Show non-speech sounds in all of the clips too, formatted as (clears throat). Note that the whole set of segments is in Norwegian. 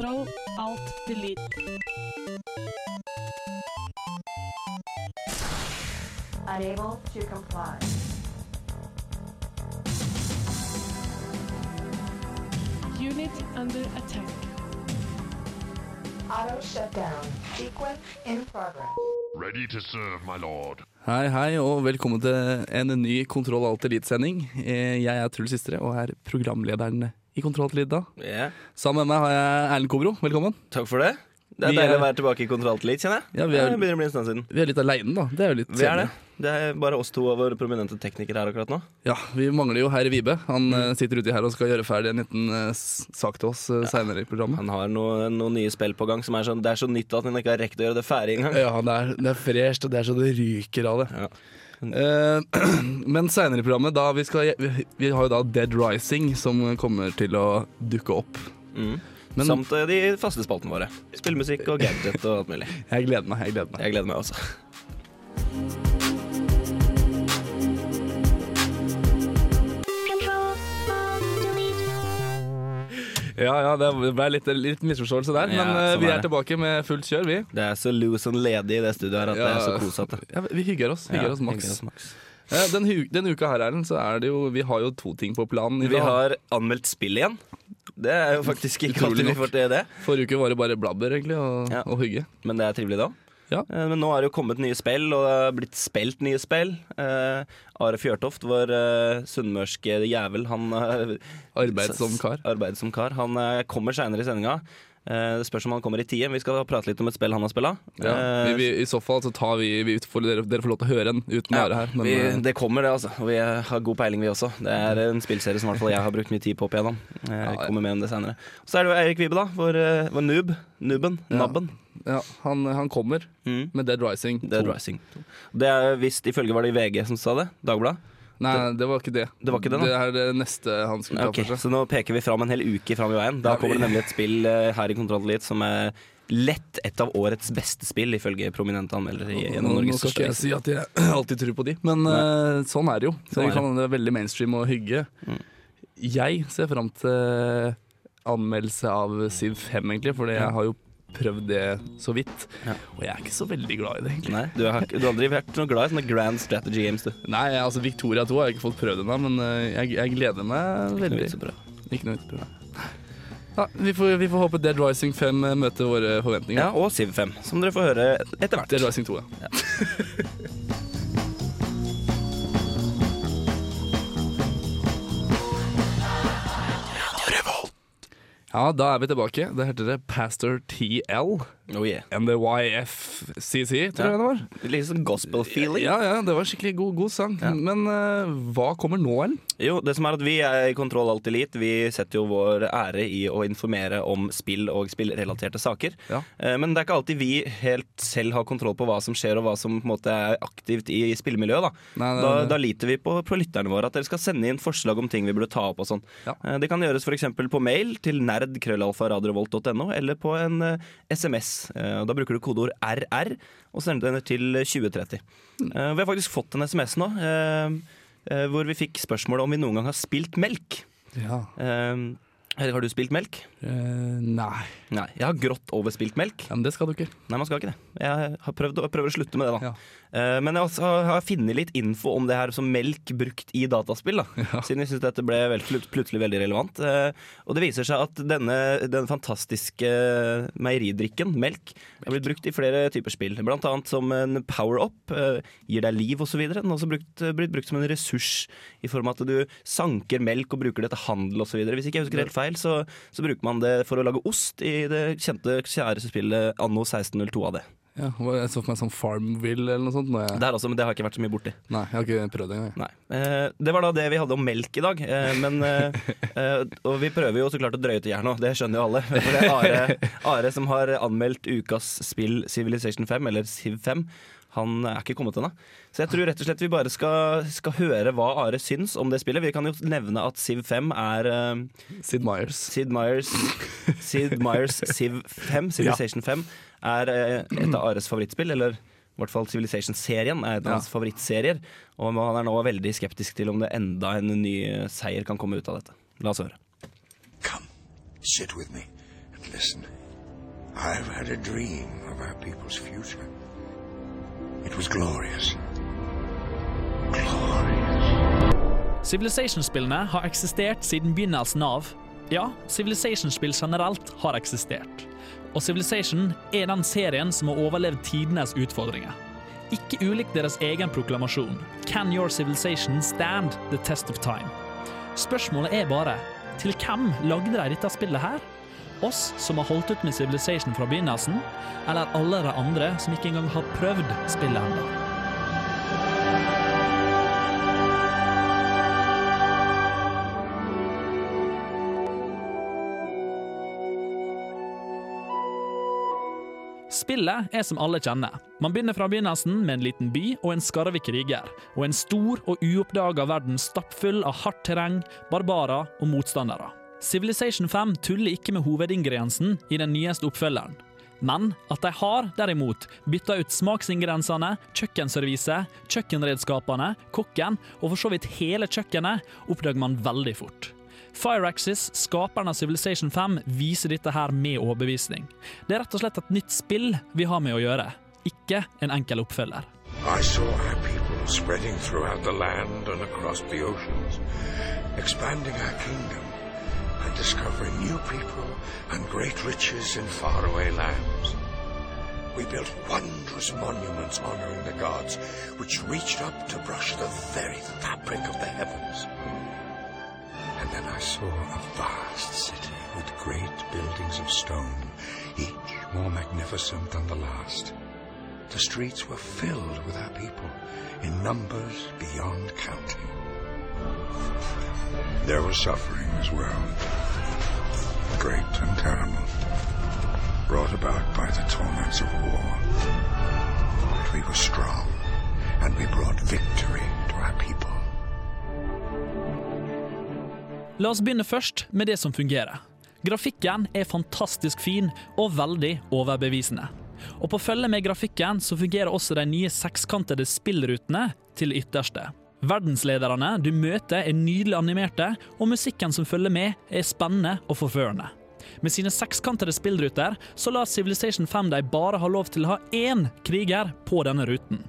Kontroll, alt, delete. Unable to comply. Unit under attack. Auto shutdown. Sequence in progress. Ready to serve, my lord. Hei, hei, og velkommen til en ny Kontroll Alt Elite-sending. Eh, Jeg er Truls Sistre og er programlederen i Kontroll til Elite. da. Ja, Sammen med meg har jeg Erlend Kobro. Velkommen. takk for det. Det er Vi deilig er- å være tilbake i kontroll til litt, kjenner jeg. Ja, vi er- begynner å bli en stund siden. Vi er litt aleine, da. Det er jo litt Vi er det. Det er bare oss to av våre prominente teknikere her akkurat nå. Ja, Vi mangler jo herr Vibe. Han Mm. eh, sitter uti her og skal gjøre ferdig en liten uh, sak til oss uh, seinere i programmet. Han har noen noe nye spill på gang som er sånn Det er så nytt at han ikke har rekt å gjøre det ferdig engang. Ja, det er, det er fresht, og det er så det ryker av det. Ja. Eh, (clears throat) men seinere i programmet, da vi, skal, vi, har jo da Dead Rising som kommer til å dukke opp. Mm. Men Samt eh, de faste spaltene våre. Spillmusikk og gadget og alt mulig. jeg gleder meg. Jeg gleder meg. Jeg gleder meg også. Ja, ja, det ble litt, litt misforståelse der, Ja, men eh, sånn vi er er tilbake med fullt kjør, vi. Det er så loose and ledig i det studioet her at det er så kosete. Ja, vi hygger oss. Hygger Ja, oss maks. Eh, Den, denne uka her, Erlend, så er det jo Vi har jo to ting på planen. i Vi har anmeldt spill igjen. Det er jo faktisk ikke alltid vi får til det. Forrige uke var det bare blabber, egentlig, og, Ja. og hygge. Men det er trivelig da. Ja. Eh, Men nå er det jo kommet nye spill, og det har blitt spilt nye spill. Uh, Are Fjørtoft, vår uh, sunnmørske jævel, han uh, Arbeidsom kar. Arbeidsom kar. Han kommer seinere i sendinga. Eh, det spørs om han kommer i tide. Vi skal prate litt om et spill han har spilla. Ja. Vi, vi, I så fall så tar vi, vi ut dere, dere får lov til å høre den uten Are her. Men vi, eh, det kommer, det, altså. Og vi har god peiling, vi også. Det er en spillserie som i hvert fall jeg har brukt mye tid på opp igjennom. Eh, Ja, ja. Kommer med om det senere. Så er det jo Eirik Vibe, da. Vår, eh, vår noob. Nooben. Ja. Nabben. ja, han, han kommer Mm. med Dead Rising 2. Dead Rising. Det er visst ifølge var det i VG som sa det. Dagbladet. Nei, det var ikke det. Det var ikke det, nå? Det er det neste han skulle ta Ok, for seg. Så nå peker vi fram en hel uke fram i veien. Da kommer det nemlig et spill eh, her i Kontroll Elite som er lett et av årets beste spill, ifølge prominente anmeldere i en av Nå, nå skal ikke jeg si at jeg (clears throat) alltid tror på de, men uh, sånn er det jo. Så Sånn kan, det er veldig mainstream og hygge. Mm. Jeg ser fram til anmeldelse av Siv 5, egentlig, for jeg har jo prøvd det så vidt. Ja. Og jeg er ikke så veldig glad i det, egentlig. Nei, du har, du har aldri vært noe glad i sånne grand strategy games, du. Nei, altså Victoria 2 har jeg ikke fått prøvd ennå, men eh, jeg, jeg gleder meg veldig. Ikke noe vits å prøve. Ja, vi, får, vi får håpe Dead Rising 5 møter våre forventninger. Ja, og Civ 5, som dere får høre etter hvert. Dead Rising 2, ja. Ja, (laughs) da er vi tilbake. Det heter det Pastor TL Oh yeah. NDYFCC, tror Ja. jeg det var. Litt sånn gospel-feeling. Ja, ja, det var skikkelig god, god sang. Ja. Men uh, hva kommer nå, Ellen? Jo, det som er at Vi er i Kontroll Alt Elite. Vi setter jo vår ære i å informere om spill og spillrelaterte saker. Ja. Uh, Men det er ikke alltid vi helt selv har kontroll på hva som skjer, og hva som på en måte er aktivt i spillemiljøet. Da, Nei, da, da liter vi på, på lytterne våre, at dere skal sende inn forslag om ting vi burde ta opp. og sånn. Ja. Uh, Det kan gjøres f.eks. på mail til nerdkrøllalfaradiovolt.no eller på en SMS. Eh, Da bruker du kodeord RR og sender den til 2030. Mm. Eh, Vi har faktisk fått en SMS nå. eh, Hvor vi fikk spørsmål om vi noen gang har spilt melk. Ja. Har du spilt melk? Uh, nei. Nei. Jeg har grått over spilt melk. Ja, men det skal du ikke. Nei, man skal ikke det. Jeg har prøvd, å- prøver å slutte med det, da. Ja. Uh, Men jeg også har funnet litt info om det her som melk brukt i dataspill. da (laughs) Siden jeg syns dette ble vel, plut- plutselig veldig relevant. Uh, Og det viser seg at denne, den fantastiske meieridrikken, melk, har blitt brukt i flere typer spill. Blant annet som en power-up, gir deg liv osv. Den har også brukt, blitt brukt som en ressurs i form av at du sanker melk og bruker det til handel osv. Hvis ikke jeg husker helt feil, så, så bruker man det for å lage ost i det kjente, kjære spillet Anno 1602 av det. Ja, jeg så for meg sånn Farmville eller noe sånt. Jeg... Det er også, men det har jeg ikke vært så mye borti. Nei, jeg har ikke prøvd det engang. Eh, det var da det vi hadde om melk i dag. Eh, men, eh, eh, og vi prøver jo så klart å drøye til nå, det skjønner jo alle. For det er Are, Are som har anmeldt ukas spill Civilization 5, eller Civ 5. Han er ikke kommet ennå. Så jeg tror rett og slett vi bare skal, skal høre hva Are syns om det spillet. Vi kan jo nevne at Civ 5 er uh, Sid Myers. Sid Meyers Sid Meyers Siv 5, Civilization 5, er uh, et av Ares favorittspill. Eller i hvert fall Civilization-serien er et av Ja. hans favorittserier. Og han er nå veldig skeptisk til om det enda en ny seier kan komme ut av dette. La oss høre. Come, sit with me, and Listen, I've had a dream of our people's future. It was glorious. Glorious. Civilization-spillene har eksistert siden begynnelsen av. Ja, Civilization-spill generelt har eksistert. Og Civilization er den serien som har overlevd tidenes utfordringer. Ikke ulikt deres egen proklamasjon Can your civilization stand the test of time? Spørsmålet er bare til hvem lagde de dette spillet her? Oss som har holdt ut med Civilization fra begynnelsen, eller alle de andre som ikke engang har prøvd spillet ennå? Spillet er som alle kjenner. Man begynner fra begynnelsen med en liten by og en skarve kriger, og en stor og uoppdaga verden stappfull av hardt terreng, barbarer og motstandere. Civilization 5 tuller ikke med hovedingrediensen i den nyeste oppfølgeren. Men at de har, derimot, bytta ut smaksingrediensene, kjøkkenserviset, kjøkkenredskapene, kokken og for så vidt hele kjøkkenet, oppdager man veldig fort. Fireaxis, skaperen av Civilization 5, viser dette her med overbevisning. Det er rett og slett et nytt spill vi har med å gjøre, ikke en enkel oppfølger. I saw our people spreading throughout the land and across the oceans, expanding our kingdom and discovering new people and great riches in faraway lands. We built wondrous monuments honoring the gods, which reached up to brush the very fabric of the heavens. And then I saw a vast city with great buildings of stone, each more magnificent than the last. The streets were filled with our people, in numbers beyond counting. There was suffering as well, great and terrible, brought about by the torments of war. But we were strong, and we brought victory to our people. La oss begynne først med det som fungerer. Grafikken er fantastisk fin og veldig overbevisende. Og på følge med grafikken så fungerer også de nye sekskantede spillrutene til ytterste. Verdenslederne du møter er nydelig animerte, og musikken som følger med er spennende og forførende. Med sine sekskantede spillruter så lar Civilization 5 deg bare ha lov til å ha én kriger på denne ruten.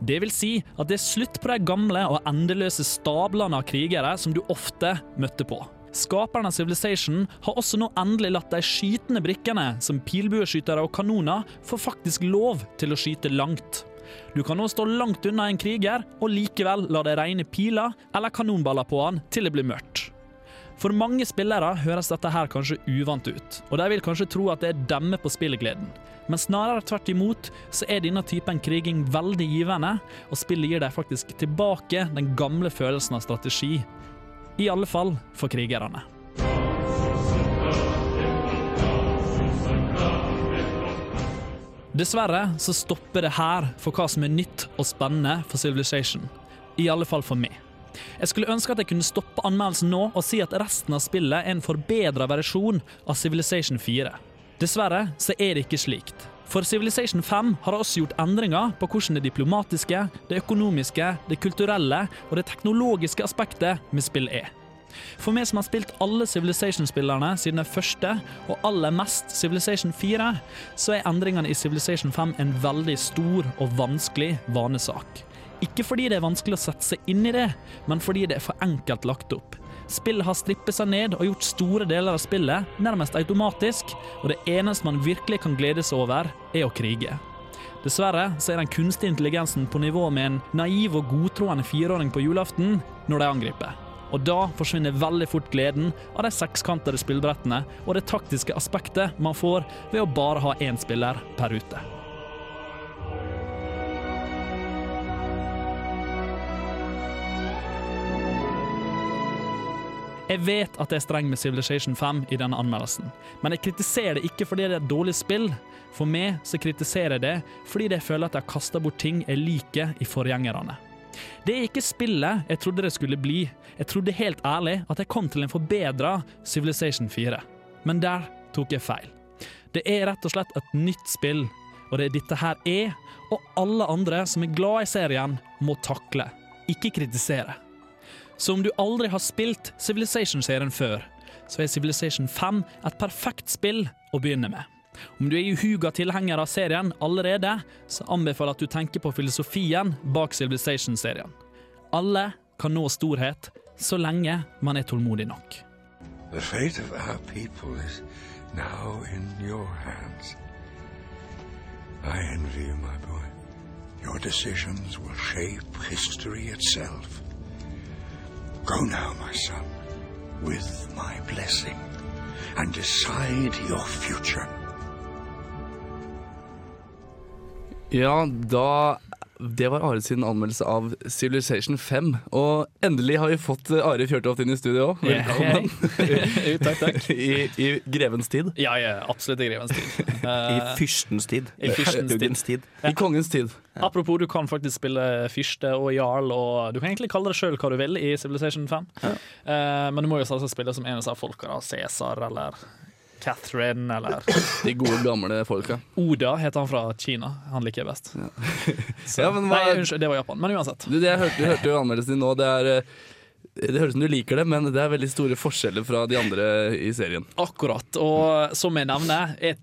Det vil si at det er slutt på de gamle og endeløse stablene av krigere som du ofte møtte på. Skaperne av Civilization har også nå endelig latt de skytende brikkene, som pilbueskytere og kanoner, få faktisk lov til å skyte langt. Du kan nå stå langt unna en kriger og likevel la det regne piler eller kanonballer på han til det blir mørkt. For mange spillere høres dette her kanskje uvant ut, og de vil kanskje tro at det er demmer på spillegleden. Men snarere tvert imot så er denne typen kriging veldig givende, og spillet gir deg faktisk tilbake den gamle følelsen av strategi. I alle fall for krigerne. Dessverre så stopper det her for hva som er nytt og spennende for Civilization. I alle fall for meg. Jeg skulle ønske at jeg kunne stoppe anmeldelsen nå og si at resten av spillet er en forbedra versjon av Civilization 4. Dessverre så er det ikke slikt. For Civilization 5 har også gjort endringer på hvordan det diplomatiske, det økonomiske, det kulturelle og det teknologiske aspektet med spill er. For meg som har spilt alle Civilization-spillerne siden den første, og aller mest Civilization 4, så er endringene i Civilization 5 en veldig stor og vanskelig vanesak. Ikke fordi det er vanskelig å sette seg inn i det, men fordi det er for enkelt lagt opp. Spillet har strippet seg ned og gjort store deler av spillet nærmest automatisk, og det eneste man virkelig kan glede seg over, er å krige. Dessverre så er den kunstige intelligensen på nivå med en naiv og godtroende fireåring på julaften når de angriper. Og da forsvinner veldig fort gleden av de sekskantede spillbrettene og det taktiske aspektet man får ved å bare ha én spiller per rute. Jeg vet at jeg er streng med Civilization 5 i denne anmeldelsen, men jeg kritiserer det ikke fordi det er et dårlig spill. For meg så kritiserer jeg det fordi jeg føler at jeg har kasta bort ting jeg liker i forgjengerne. Det er ikke spillet jeg trodde det skulle bli. Jeg trodde helt ærlig at jeg kom til en forbedra Civilization 4. Men der tok jeg feil. Det er rett og slett et nytt spill, og det er dette her er, og alle andre som er glad i serien, må takle, ikke kritisere. Så om du aldri har spilt Civilization-serien før, så er Civilization 5 et perfekt spill å begynne med. Om du er ihuga tilhenger av serien allerede, så anbefaler jeg at du tenker på filosofien bak Civilization-serien. Alle kan nå storhet så lenge man er tålmodig nok. The fate of our people is now in your hands. I envy you, my boy. Your decisions will shape history itself. Go now, my son, with my blessing, and decide your future. Ja, da Det var Are sin anmeldelse av Civilization 5. Og endelig har vi fått Are Fjørtoft inn i studio òg. Velkommen. (laughs) Jo, takk, takk. (laughs) I, I grevens tid. Ja, ja, absolutt i grevens tid. (laughs) I Eh, fyrstens tid. I fyrstens tid. I kongens tid. apropos, du kan faktisk spille fyrste og jarl, og du kan egentlig kalle det sjøl hva du vil i Civilization 5. Eh, men du må jo selvsagt spille som en av disse folka. Cæsar eller Catherine eller (coughs) De gode, gamle folka. Oda heter han fra Kina. Han liker jeg best. (laughs) Så, Ja, men hva- Nei, unnskyld, det var Japan. Men uansett. Du, det jeg hørte, du hørte jo anmeldelsen din nå. Det er eh, det høres ut som du liker det, men det er veldig store forskjeller fra de andre i serien. Akkurat. Og som jeg nevner, jeg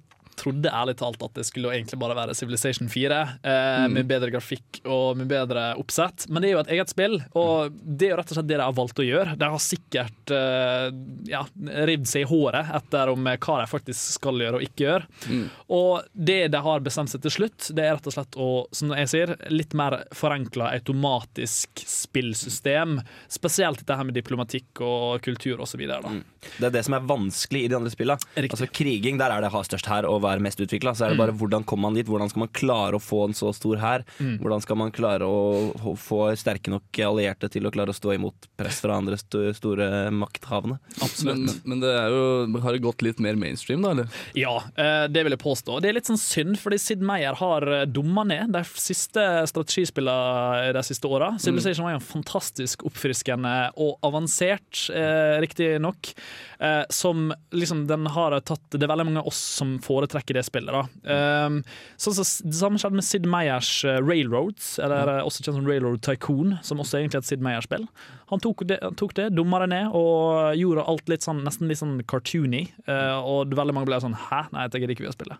trodde ærlig talt at det skulle egentlig bare være Civilization 4, eh, med bedre grafikk og med bedre oppsett. Men det er jo et eget spill, og det er jo rett og slett det de har valgt å gjøre. De har sikkert eh, ja, rivd seg i håret etter om hva de faktisk skal gjøre og ikke gjøre. Og det de har bestemt seg til slutt, det er rett og slett å, som jeg sier, litt mer forenkla automatisk spillsystem. Spesielt dette her med diplomatikk og kultur osv. Mm. Det er det som er vanskelig i de andre spillene. Riktig. Altså Kriging, der er det ha størst å og være mest utvikla. Så er det bare hvordan kommer man dit? Hvordan skal man klare å få en så stor hær? Hvordan skal man klare å, få sterke nok allierte til å klare å stå imot press fra andre sto, store makthavende? Men, men det er jo, har det gått litt mer mainstream, da? eller? Ja, eh, det vil jeg påstå. Det er litt sånn synd, fordi Sid Meier har eh, dumma ned de siste strategispillene de siste åra. Civilization var jo en fantastisk oppfriskende og avansert, eh, riktignok, eh, som liksom den har tatt Det er veldig mange av oss som foretrekker det spillet, da. Um, så, så, det samme skjedde med Sid Meiers eh, Railroads, eller eh, også kjent som Railroad Tycoon, som også er egentlig er et Sid Meier-spill. Han tok det, han tok det dumma det ned, og gjorde alt litt sånn, nesten litt sånn cartoony. eh, og veldig mange ble sånn Hæ, nei, dette gidder ikke vi å spille.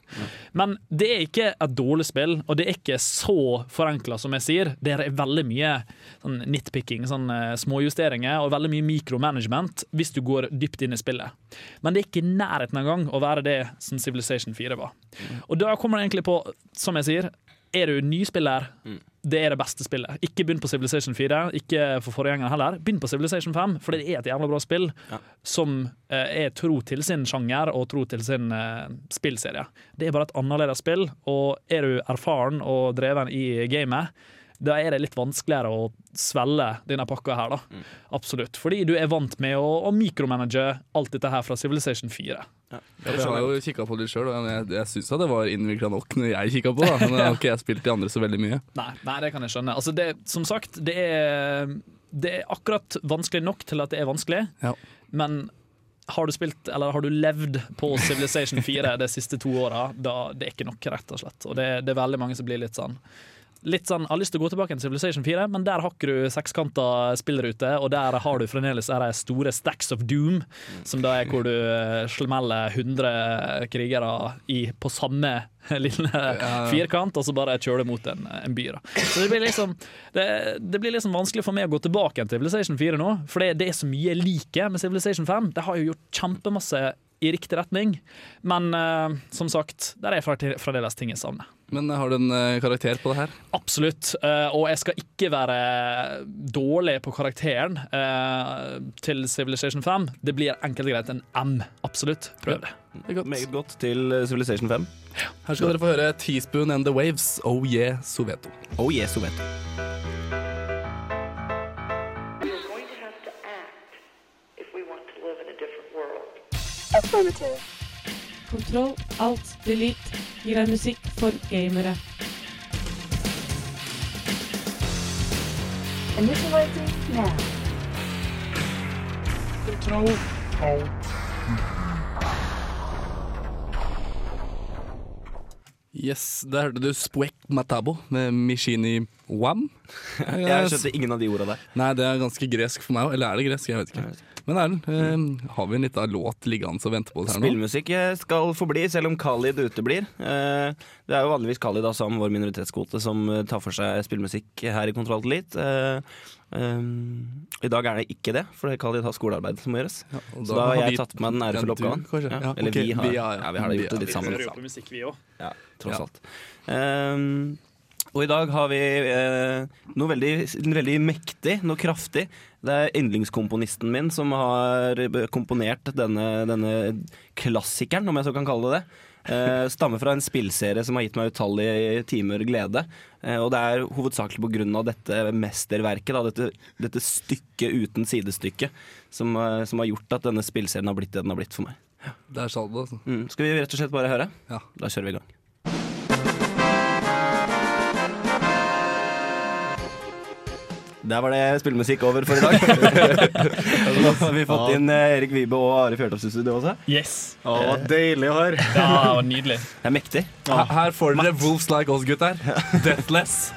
Men det er ikke et dårlig spill, og det er ikke så forenkla som jeg sier. Det er veldig mye sånn nitpicking, sånn eh, småjusteringer, og veldig mye micromanagement hvis du går dypt inn i spillet. Men det er ikke i nærheten engang å være det som Civilization 4 var. Og da kommer det egentlig på, som jeg sier, er du nyspiller, det er det beste spillet. Ikke begynn på Civilization 4, ikke for forgjengeren heller. Begynn på Civilization 5, for det er et jævla bra spill som eh, er tro til sin sjanger og tro til sin eh, spillserie. Det er bare et annerledes spill, og er du erfaren og dreven i gamet, da er det litt vanskeligere å svelge denne pakka her, da. Absolutt. Fordi du er vant med å, å mikromanage alt dette her fra Civilization 4. Ja, jeg har jo kikka på det sjøl, og jeg, jeg syns det var innvikla nok når jeg kikka på (laughs) det. Men har ikke jeg spilt de andre så veldig mye. Nei, nei, det kan jeg skjønne. Altså det, som sagt, det er, det er akkurat vanskelig nok til at det er vanskelig, Ja. men har du spilt, eller har du levd på Civilization 4 de siste to åra, da det er ikke nok, rett og slett. Og det, det er veldig mange som blir litt sånn Litt sånn, Jeg har lyst til å gå tilbake til Civilization 4, men der har ikke du sekskanta spillrute, og der har du fremdeles de store stacks of doom, som da er hvor du eh, smeller 100 krigere i, på samme (laughs) lille firkant, og så bare kjører du mot en, en by. Da. Så det blir liksom det, det blir liksom vanskelig for meg å gå tilbake til Civilization 4 nå, for det, det er så mye jeg liker med Civilization 5. Det har jo gjort kjempemasse i riktig retning, men uh, som sagt, der er fremdeles ting jeg savner. Men har du en eh, karakter på det her? Absolutt. eh, og jeg skal ikke være dårlig på karakteren eh, til Civilization 5. Det blir enkelt og greit en M. Absolutt. Prøv det. Det godt. Meget godt til eh, Civilization 5. Her skal dere få høre Teaspoon and The Waves, Oh Yeah Soveto. Oh yeah, Soveto. du. Kontroll, alt, delete gir deg musikk for gamere. Initializing now. Kontroll, Yes, Der hørte du Spwek Matabo med Mishini Wam. (laughs) Jeg skjønte ingen av de orda der. Nei, det er ganske gresk for meg òg. Eller er det gresk? Jeg vet ikke. Men Erlend, eh, har vi en liten låt liggende og venter på oss her nå? Spillmusikk eh, skal forbli, selv om Khalid uteblir. Eh, Det er jo vanligvis Khalid Assam, som vår minoritetskvote som eh, tar for seg spillmusikk her i Kontroll til Litt. Eh, um, I dag er det ikke det, for Khalid har skolearbeid som må gjøres. og Så da har jeg vi- tatt på meg den Ja, ærefulle du, oppgaven. kanskje. Ja, Ja, Eller okay. vi har, vi, ja, ja, ja. vi har det Vi gjort det litt sammen. Hører jo på musikk, vi òg. Ja, tross Ja. alt. Ehm, og i dag har vi eh, noe veldig, veldig mektig, noe kraftig. Det er yndlingskomponisten min som har komponert denne, denne klassikeren, om jeg så kan kalle det det. Eh, stammer fra en spillserie som har gitt meg utallige timer glede. Eh, og det er hovedsakelig pga. dette mesterverket, da, dette, dette stykket uten sidestykke, som, eh, som har gjort at denne spillserien har blitt det den har blitt for meg. Der sa du det, altså. Mm. Skal vi rett og slett bare høre? Ja. Da kjører vi i gang. Der var det spillemusikk over for i dag. (laughs) Nå har vi fått inn eh, Erik Vibe og Are Fjørtoft i studio også. Yes. Å, deilig å høre. Ja, det var nydelig. Det er mektig. Her, her får dere Wolves Like Us, gutter. (laughs) Deathless.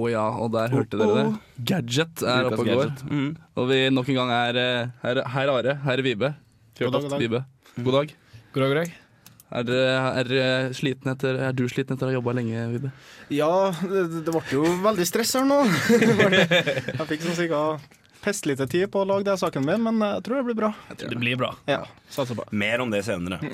Å ja, og der hørte dere det. Gadget er oppe og går. Mm. Og vi nok en gang er eh, Her, Are, her er Vibe. God dag, Fjørtoft god dag. Vibe. God dag. God dag, god dag. Er, er, sliten etter, er du sliten etter å ha jobba lenge, Vibe? Ja, det, det ble jo veldig stress her nå. (laughs) Jeg fikk sånn cirka pest lite tid på å lage det saken min, men jeg tror det blir bra. Det blir bra. Ja, satser på. Mer om det senere. (laughs)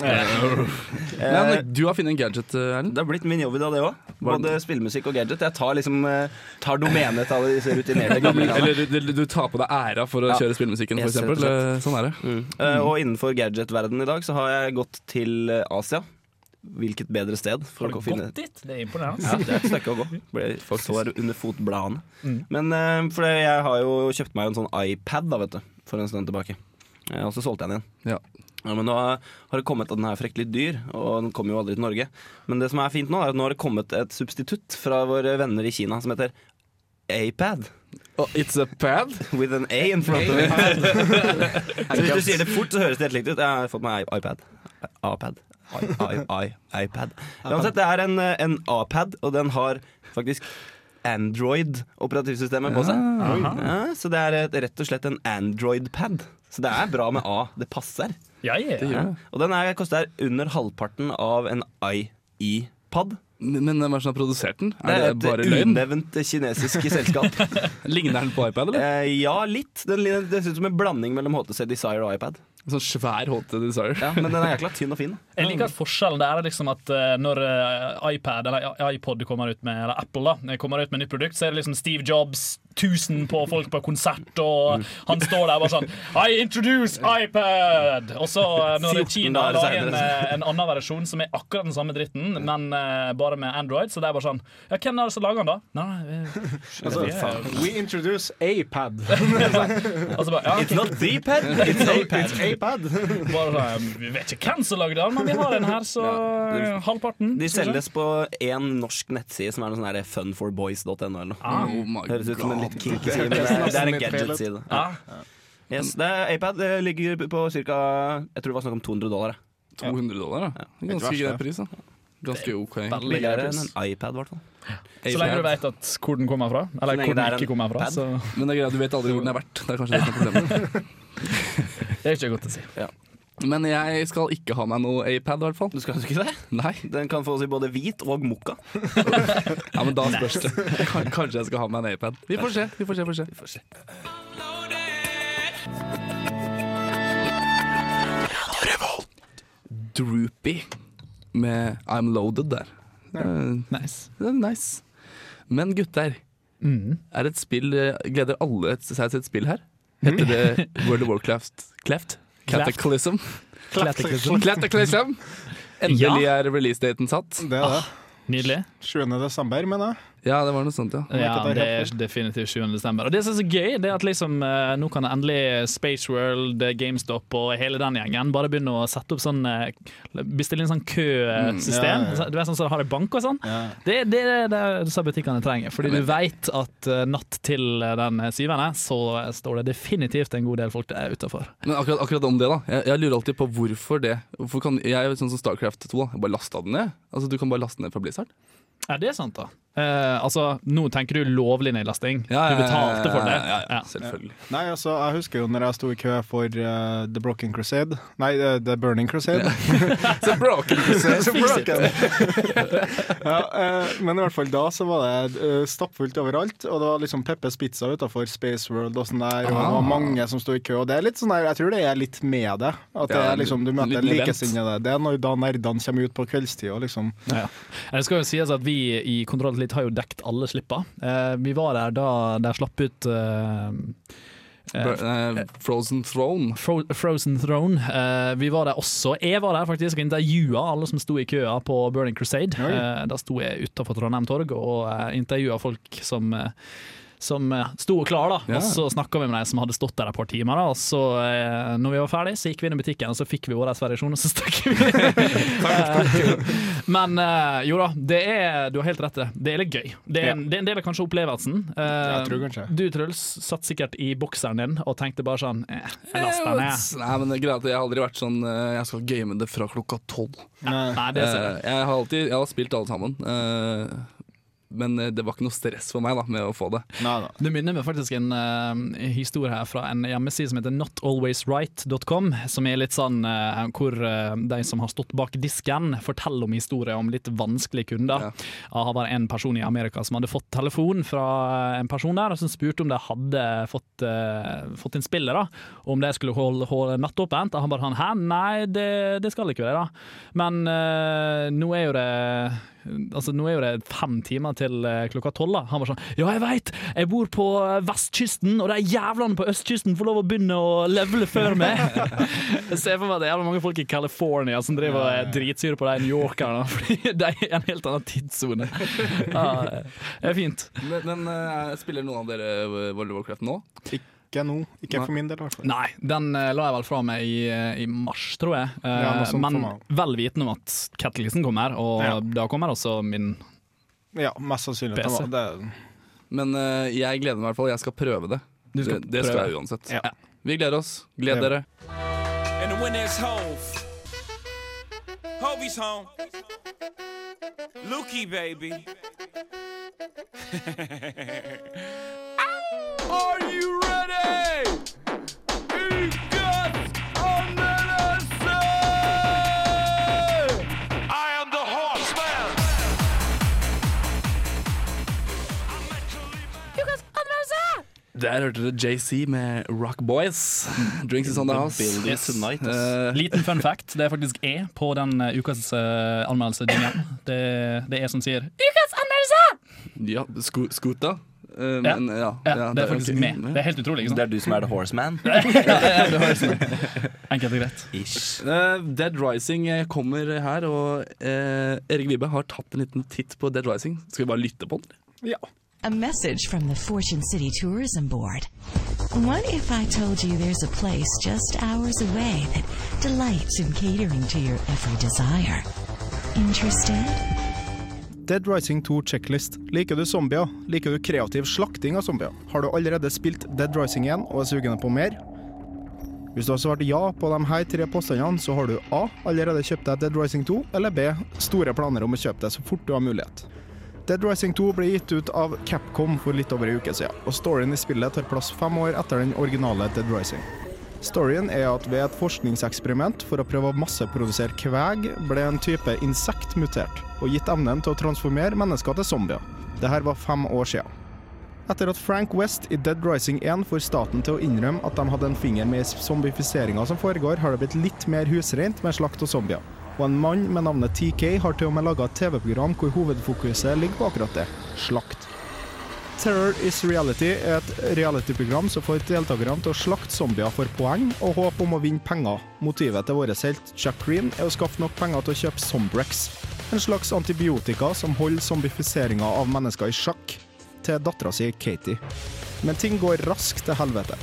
Men Eh, du har funnet en gadget, eh, Erlend. det har blitt min jobb i dag, det òg. Både spillemusikk og gadget. Jeg tar liksom eh, Tar domenet til alle disse rutinerte gamle (laughs) Eller du, du, du tar på deg æra for å Ja. kjøre spillmusikken. Eh, Sånn er det. Mm. Mm. og innenfor gadget-verdenen i dag så har jeg gått til eh, Asia. Hvilket bedre sted for Har du å finne gått dit? Det er imponerende. Ja, det er et stykke å gå. (laughs) Folk sår under fotbladene. Mm. Men uh, for jeg har jo kjøpt meg en sånn iPad da, vet du, for en stund tilbake. Eh, og så solgte jeg den igjen. Ja. Ja, men nå har det kommet at den er fryktelig dyr, og den kommer jo aldri til Norge. Men det som er fint nå, er at nå har det kommet et substitutt fra våre venner i Kina som heter Apad. Oh, it's a pad? (laughs) With an A in front of it. (laughs) så hvis du sier det fort, så høres det helt likt ut. Jeg har fått meg iPad. iPad. I, I, I, iPad. Uansett, det er en, en A-pad, og den har faktisk Android-operativsystemet på seg. Ja, så det er et, rett og slett en Android-pad. Så det er bra med A. Det passer. Ja, ja. Ja. Og den er, koster under halvparten av en i-pad. Men hvem er det som har produsert den? Det Er er det bare et unevnt kinesisk selskap. (laughs) Ligner den på iPad, eller? Eh, ja, litt. Den, ligner- det ser ut som en blanding mellom HTC Desire og iPad. En sånn svær HT Desire. Ja, Men den er jækla tynn og fin. Jeg liker at forskjellen der er liksom at eh, når eh, iPad eller iPod kommer ut med, eller Apple da, kommer ut med nytt produkt, så er det liksom Steve Jobs, 1000 på folk på konsert, og han står der bare sånn I introduce iPad! Og så eh, når 14 Kina lager en, en annen versjon som er akkurat den samme dritten, men bare med Android, så det er bare sånn Ja, hvem er det som lager den, da? Nei, nei, vi- Altså, vi er- we introduce A-pad. altså (laughs) bare, ja, ok. not the pad, (laughs) it's It's A-pad. (laughs) Bare sånn, Vi vet ikke hvem som lagde den, men vi har en her, så eh, halvparten. De selges på én norsk nettside som er noe sånn funforboys.no eller noe. Ah, Oh Høres ut som en litt kinky side, men det det er en gadget-side. ja. Yes, det er iPad det ligger på ca. Jeg tror det var snakk om 200 dollar. 200 dollar, ja. Ganske grei pris, da. Ganske OK. Veldig Billigere enn en iPad, i hvert fall. Så lenge du vet at hvor den kommer fra, eller hvor den ikke kommer fra. Så Men det er greit, du vet aldri hvor den er verdt. Det er kanskje det som er problemet. (laughs) det er ikke godt å si. Men jeg skal ikke ha meg noe A-pad, i hvert fall. Du skal ikke det? Nei. Den kan fås i både hvit og mokka. (laughs) Ja, men da spørs det. Kanskje jeg skal ha meg en A-pad. Vi får se. Vi får se, får se. Vi får se. Droopy med I'm Loaded der. Eh, Nice. Det er nice. Men gutter, Mm. er et spill eh, Gleder alle seg til et spill her? Heter det (laughs) World of Warcraft Cleft? Cataclysm? Cataclysm. Cataclysm! Endelig er releasedaten satt. Det er det. Nydelig. 7. desember, mener jeg. Ja, det var noe sånt, ja. Ja, det er definitivt 7. desember. Og det som er så gøy, det er at liksom, eh, nå kan endelig Space World, GameStop og hele den gjengen bare begynne å sette opp sånn eh, Bestille inn sånn køsystem. Mm, ja, ja. Du vet sånn som har i bank og sånn. Ja. Det er det, det, er disse butikkene trenger. Fordi du vet at eh, natt til den syvende så står det definitivt en god del folk der utafor. Men akkurat, akkurat om det, da. Jeg, jeg lurer alltid på hvorfor det. Hvorfor kan, jeg er sånn som Starcraft 2, da. Jeg bare lasta den ned. Altså, Du kan bare laste den ned fra Blizzard. Ja, det er sant, da. Eh, altså, nå tenker du lovlig nedlasting. Ja, ja, du betalte for det. Ja, ja, Ja. selvfølgelig. Nei, altså, jeg husker jo når jeg sto i kø for uh, The Broken Crusade Nei, uh, The Burning Crusade. (laughs) The broken Så (laughs) broken. (laughs) ja, eh, men i hvert fall da så var det stappfullt overalt, og det var liksom Peppes Pizza utafor Space World og sånn der, og det var mange som sto i kø. Og det er litt sånn der, jeg tror det er litt med det. At det Ja, er liksom, du møter likesinnede. Det er når da nerdene kommer ut på kveldstid og liksom Ja. Det skal jo sies at vi i Kontroll Litt har jo dekt alle slippa. Eh, vi var der da de slapp ut eh, Frozen Throne. Fro Frozen Throne. Uh, vi var der også. Jeg var der faktisk og intervjua alle som sto i køa på Burning Crusade. Eh, da sto jeg utafor Trondheim Torg og uh, intervjua folk som som eh, sto klar, da. Ja. Og så snakka vi med de som hadde stått der et par timer. Da. Og så, eh, når vi var ferdig, så gikk vi inn i butikken og så fikk vi vår versjon, og så stakk vi. (laughs) Eh, (laughs) Men eh, jo da, det er, du har helt rett i det. Det er litt gøy. Det er, en, det er en del av kanskje opplevelsen. Eh, tror kanskje. Du Truls satt sikkert i bokseren din og tenkte bare sånn eh, laster den ned. Nei, men det er greit, Jeg har aldri vært sånn eh, Jeg skal game det fra klokka tolv. Nei. Nei, det ser jeg. Eh, Jeg har alltid Jeg har spilt alle sammen. eh, Men eh, det var ikke noe stress for meg da med å få det. Nei da. Det minner meg faktisk en uh, historie her fra en hjemmeside som heter notalwaysright.com, som er litt sånn uh, hvor uh, de som har stått bak disken, forteller om historier om litt vanskelige kunder. Ja. Det var en person i Amerika som hadde fått telefon fra en person der, og som spurte om de hadde fått, fått inn spiller, da. Om de skulle holde, holde nattåpent. Og han bare han, hæ, nei, det, det skal ikke være, da. Men nå er jo det Altså, nå er jo det fem timer til eh, klokka tolv. Han var sånn Ja, jeg veit! Jeg bor på eh, vestkysten, og de jævlene på østkysten får lov å begynne å levele før meg. (laughs) jeg ser for meg at det er jævla mange folk i California som driver og er dritsure på de New Yorkerne, (laughs) fordi de er i en helt annen tidssone. (laughs) Ja, det er fint. Men, men eh, spiller noen av dere World of Warcraft nå? Ikke nå. Ikke Nei. for min del, i hvert fall. Nei, den eh, la jeg vel fra meg i, eh, i mars, tror jeg. Uh, Ja, men vel vitende om at Catalysten kommer, og Ja. da kommer også min Ja, mest sannsynlig. PC. Det var- Det, Men uh, jeg gleder meg i hvert fall. Jeg skal prøve det. Du skal det, det skal jeg uansett. Ja. Vi gleder oss. Gled dere. And the winner is Hove. Hovey's home. Lukey, baby. (laughs) Der hørte du JC med Rock Boys. Drinks is on the house. Yes. tonight. Eh, Liten fun (laughs) fact, det er faktisk E på den eh, ukas uh, anmeldelse. Det, det er E som sier 'Ukas anmeldelse'! ja, sko Skuta. Eh, Ja. men, ja, Ja, ja, det er faktisk okay. med. Det er helt utrolig. ikke Det er du som er the horseman? (laughs) Det. Enkelt og greit. Ish. Uh, Dead Rising eh, kommer her, og uh, Erik Vibe har tatt en liten titt på Dead Rising. Skal vi bare lytte på den? ja. A message from the Fortune City Tourism Board. What if I told you there's a place just hours away that delights in catering to your every desire? Interested? Dead Rising 2 checklist. Liker du zombier? Liker du kreativ slakting av zombier? Har du allerede spilt Dead Rising 1 og er sugende på mer? Hvis du har svart ja på de her tre påstandene, så har du A. Allerede kjøpt deg Dead Rising 2, eller B. Store planer om å kjøpe det så fort du har mulighet. Dead Rising 2 ble gitt ut av Capcom for litt over en uke siden, og storyen i spillet tar plass fem år etter den originale Dead Rising. Storyen er at ved et forskningseksperiment for å prøve å masseprodusere kveg, ble en type insekt mutert, og gitt evnen til å transformere mennesker til zombier. Dette var fem år siden. Etter at Frank West i Dead Rising 1 får staten til å innrømme at de hadde en finger med i zombifiseringa som foregår, har det blitt litt mer husrent med slakt og zombier. Og en mann med navnet TK har til og med laga et TV-program hvor hovedfokuset ligger på akkurat det slakt. Terror is reality er et reality-program som får deltakerne til å slakte zombier for poeng og håp om å vinne penger. Motivet til vår helt Jack Green er å skaffe nok penger til å kjøpe Zombrex. En slags antibiotika som holder zombifiseringa av mennesker i sjakk til dattera si Katie. Men ting går raskt til helvete.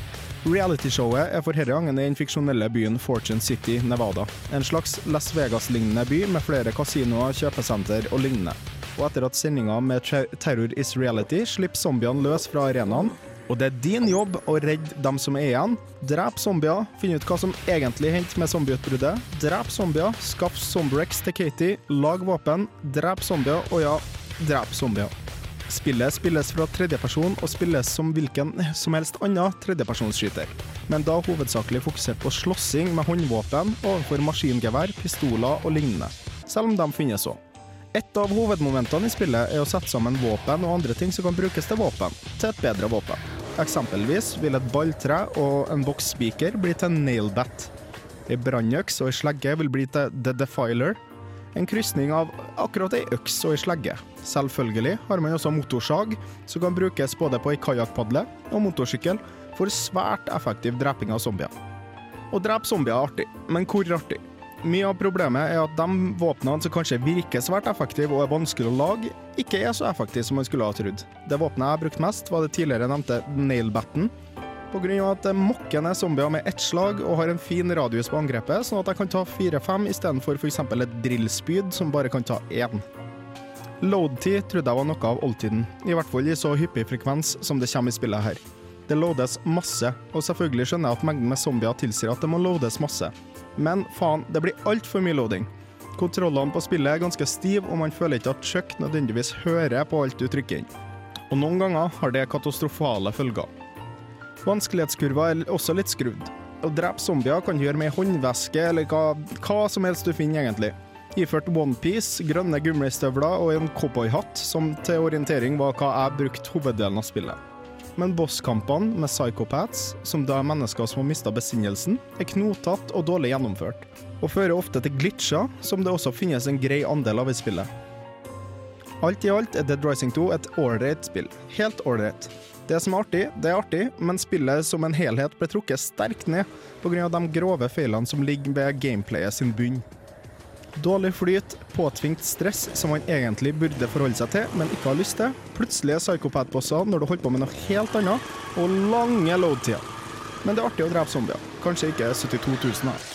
Realityshowet er for denne gangen i den fiksjonelle byen Fortune City, Nevada. En slags Las Vegas-lignende by med flere kasinoer, kjøpesenter og lignende. Og etter at sendinga med Terror is Reality slipper zombiene løs fra arenaen, og det er din jobb å redde dem som er igjen. Drep zombier, finne ut hva som egentlig hendte med zombieutbruddet. Drep zombier, skaff zombrex til Katie, lag våpen, drep zombier, og ja, drep zombier. Spillet spilles fra tredjeperson og spilles som hvilken som helst annen tredjepersonsskyter, men da hovedsakelig fokusert på slåssing med håndvåpen overfor maskingevær, pistoler og lignende, selv om de finnes òg. Et av hovedmomentene i spillet er å sette sammen våpen og andre ting som kan brukes til våpen, til et bedre våpen. Eksempelvis vil et balltre og en boks spiker bli til nailbat. Ei brannøks og ei slegge vil bli til The Defiler. En krysning av akkurat ei øks og ei slegge. Selvfølgelig har man også motorsag, som kan brukes både på ei kajakkpadle og motorsykkel for svært effektiv dreping av zombier. Å drepe zombier er artig, men hvor artig? Mye av problemet er at de våpnene som kanskje virker svært effektive og er vanskelig å lage, ikke er så effektive som man skulle ha trodd. Det våpenet jeg har brukt mest, var det tidligere nevnte nailbatten. Av at det mokker ned zombier med ett slag og har en fin radius på angrepet, sånn at jeg kan ta fire-fem istedenfor f.eks. et drillspyd som bare kan ta én. Load-tid trodde jeg var noe av oldtiden, i hvert fall i så hyppig frekvens som det kommer i spillet her. Det loades masse, og selvfølgelig skjønner jeg at mengden med zombier tilsier at det må loades masse. Men faen, det blir altfor mye loading. Kontrollene på spillet er ganske stive, og man føler ikke at Chuck nødvendigvis hører på alt du trykker inn. Og noen ganger har det katastrofale følger. Vanskelighetskurva er også litt skrudd. Å drepe zombier kan du gjøre med håndveske eller hva, hva som helst du finner, egentlig. Iført onepiece, grønne gummistøvler og en cowboyhatt, som til orientering var hva jeg brukte hoveddelen av spillet. Men bosskampene med psychopaths, som da er mennesker som har mista besinnelsen, er knotete og dårlig gjennomført, og fører ofte til glitcher, som det også finnes en grei andel av i spillet. Alt i alt er Dead Rising 2 et ålreit spill. Helt ålreit. Det som er artig, det er artig, men spillet som en helhet ble trukket sterkt ned pga. de grove feilene som ligger ved gameplayet sin bunn. Dårlig flyt, påtvingt stress som man egentlig burde forholde seg til, men ikke har lyst til. Plutselige psykopat-bosser når du holder på med noe helt annet, og lange load-tider. Men det er artig å drepe zombier. Kanskje ikke 72 000 her.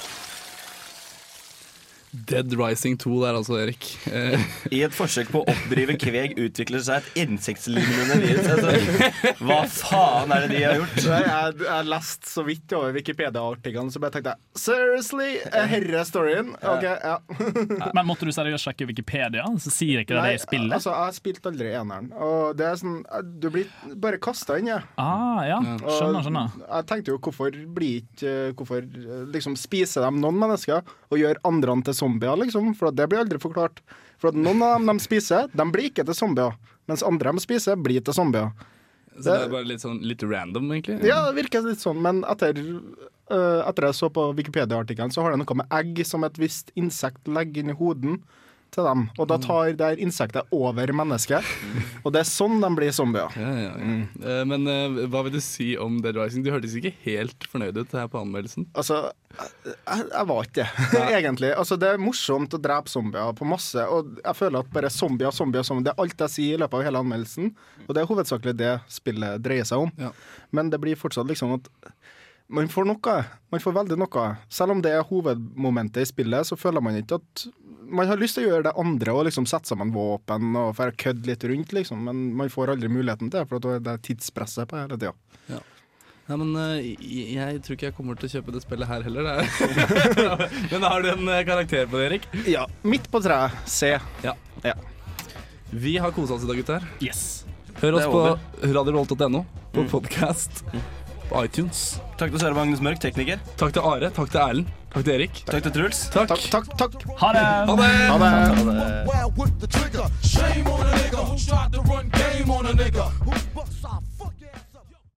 Dead Rising 2 der altså, Erik. Eh, (laughs) I et forsøk på å oppdrive kveg utvikler seg et insektlignende virus. Altså, hva faen er det de har gjort? Jeg, jeg, jeg leste så vidt over Wikipedia-artikkelen, så bare tenkte jeg Seriously? Er herre storyen? OK, ja. (laughs) Men måtte du seriøst sjekke Wikipedia? Så sier ikke det det i spillet? Altså, jeg har spilt aldri eneren. Og det er sånn Du blir bare kasta inn, jeg. Ah, ja. Skjønner, skjønner. Og Jeg tenkte jo hvorfor blir ikke Hvorfor eh, liksom spiser de noen mennesker og gjør andre til zombier, liksom? For det blir aldri forklart. For at noen av dem de spiser, de blir ikke til zombier. Mens andre de spiser, blir til zombier. så det er bare litt sånn litt random, egentlig. Ja, det virker litt sånn, men etter, uh, etter jeg så på Wikipedia-artikkelen, så har det noe med egg som et visst insekt legger inn i hoden til dem. Og da tar det her insektet over mennesket. Og det er sånn de blir zombier. Ja, ja, ja. Eh, Men eh, hva vil du si om Dead Rising? Du hørtes ikke helt fornøyd ut her på anmeldelsen. Altså, jeg, jeg var ikke det, (laughs) egentlig. Altså, det er morsomt å drepe zombier på masse, og jeg føler at bare zombier, zombier, zombier Det er alt jeg sier i løpet av hele anmeldelsen, og det er hovedsakelig det spillet dreier seg om. Ja. Men det blir fortsatt liksom at man får noe. Man får veldig noe. Selv om det er hovedmomentet i spillet, så føler man ikke at Man har lyst til å gjøre det andre og liksom sette sammen våpen og for å kødde litt rundt, liksom, men man får aldri muligheten til det, for det er tidspresset på hele tida. Ja. Nei, men eh, jeg, tror ikke jeg kommer til å kjøpe det spillet her heller. (laughs) (laughs) Men har du en eh, karakter på det, Erik? Ja. Midt på treet. C. Ja. Ja. Vi har kosa oss i dag, gutter. Yes. Hør oss på radiovolt.no, på over. radiorevolt.no, på iTunes. Takk til Søre Magnus Mørk, tekniker. Takk til Are. Takk til Erlend. Takk til Erik. Takk, til Truls. Takk. Takk, takk, takk. Ha det. Ha det. Ha det. Ha det. Ha det.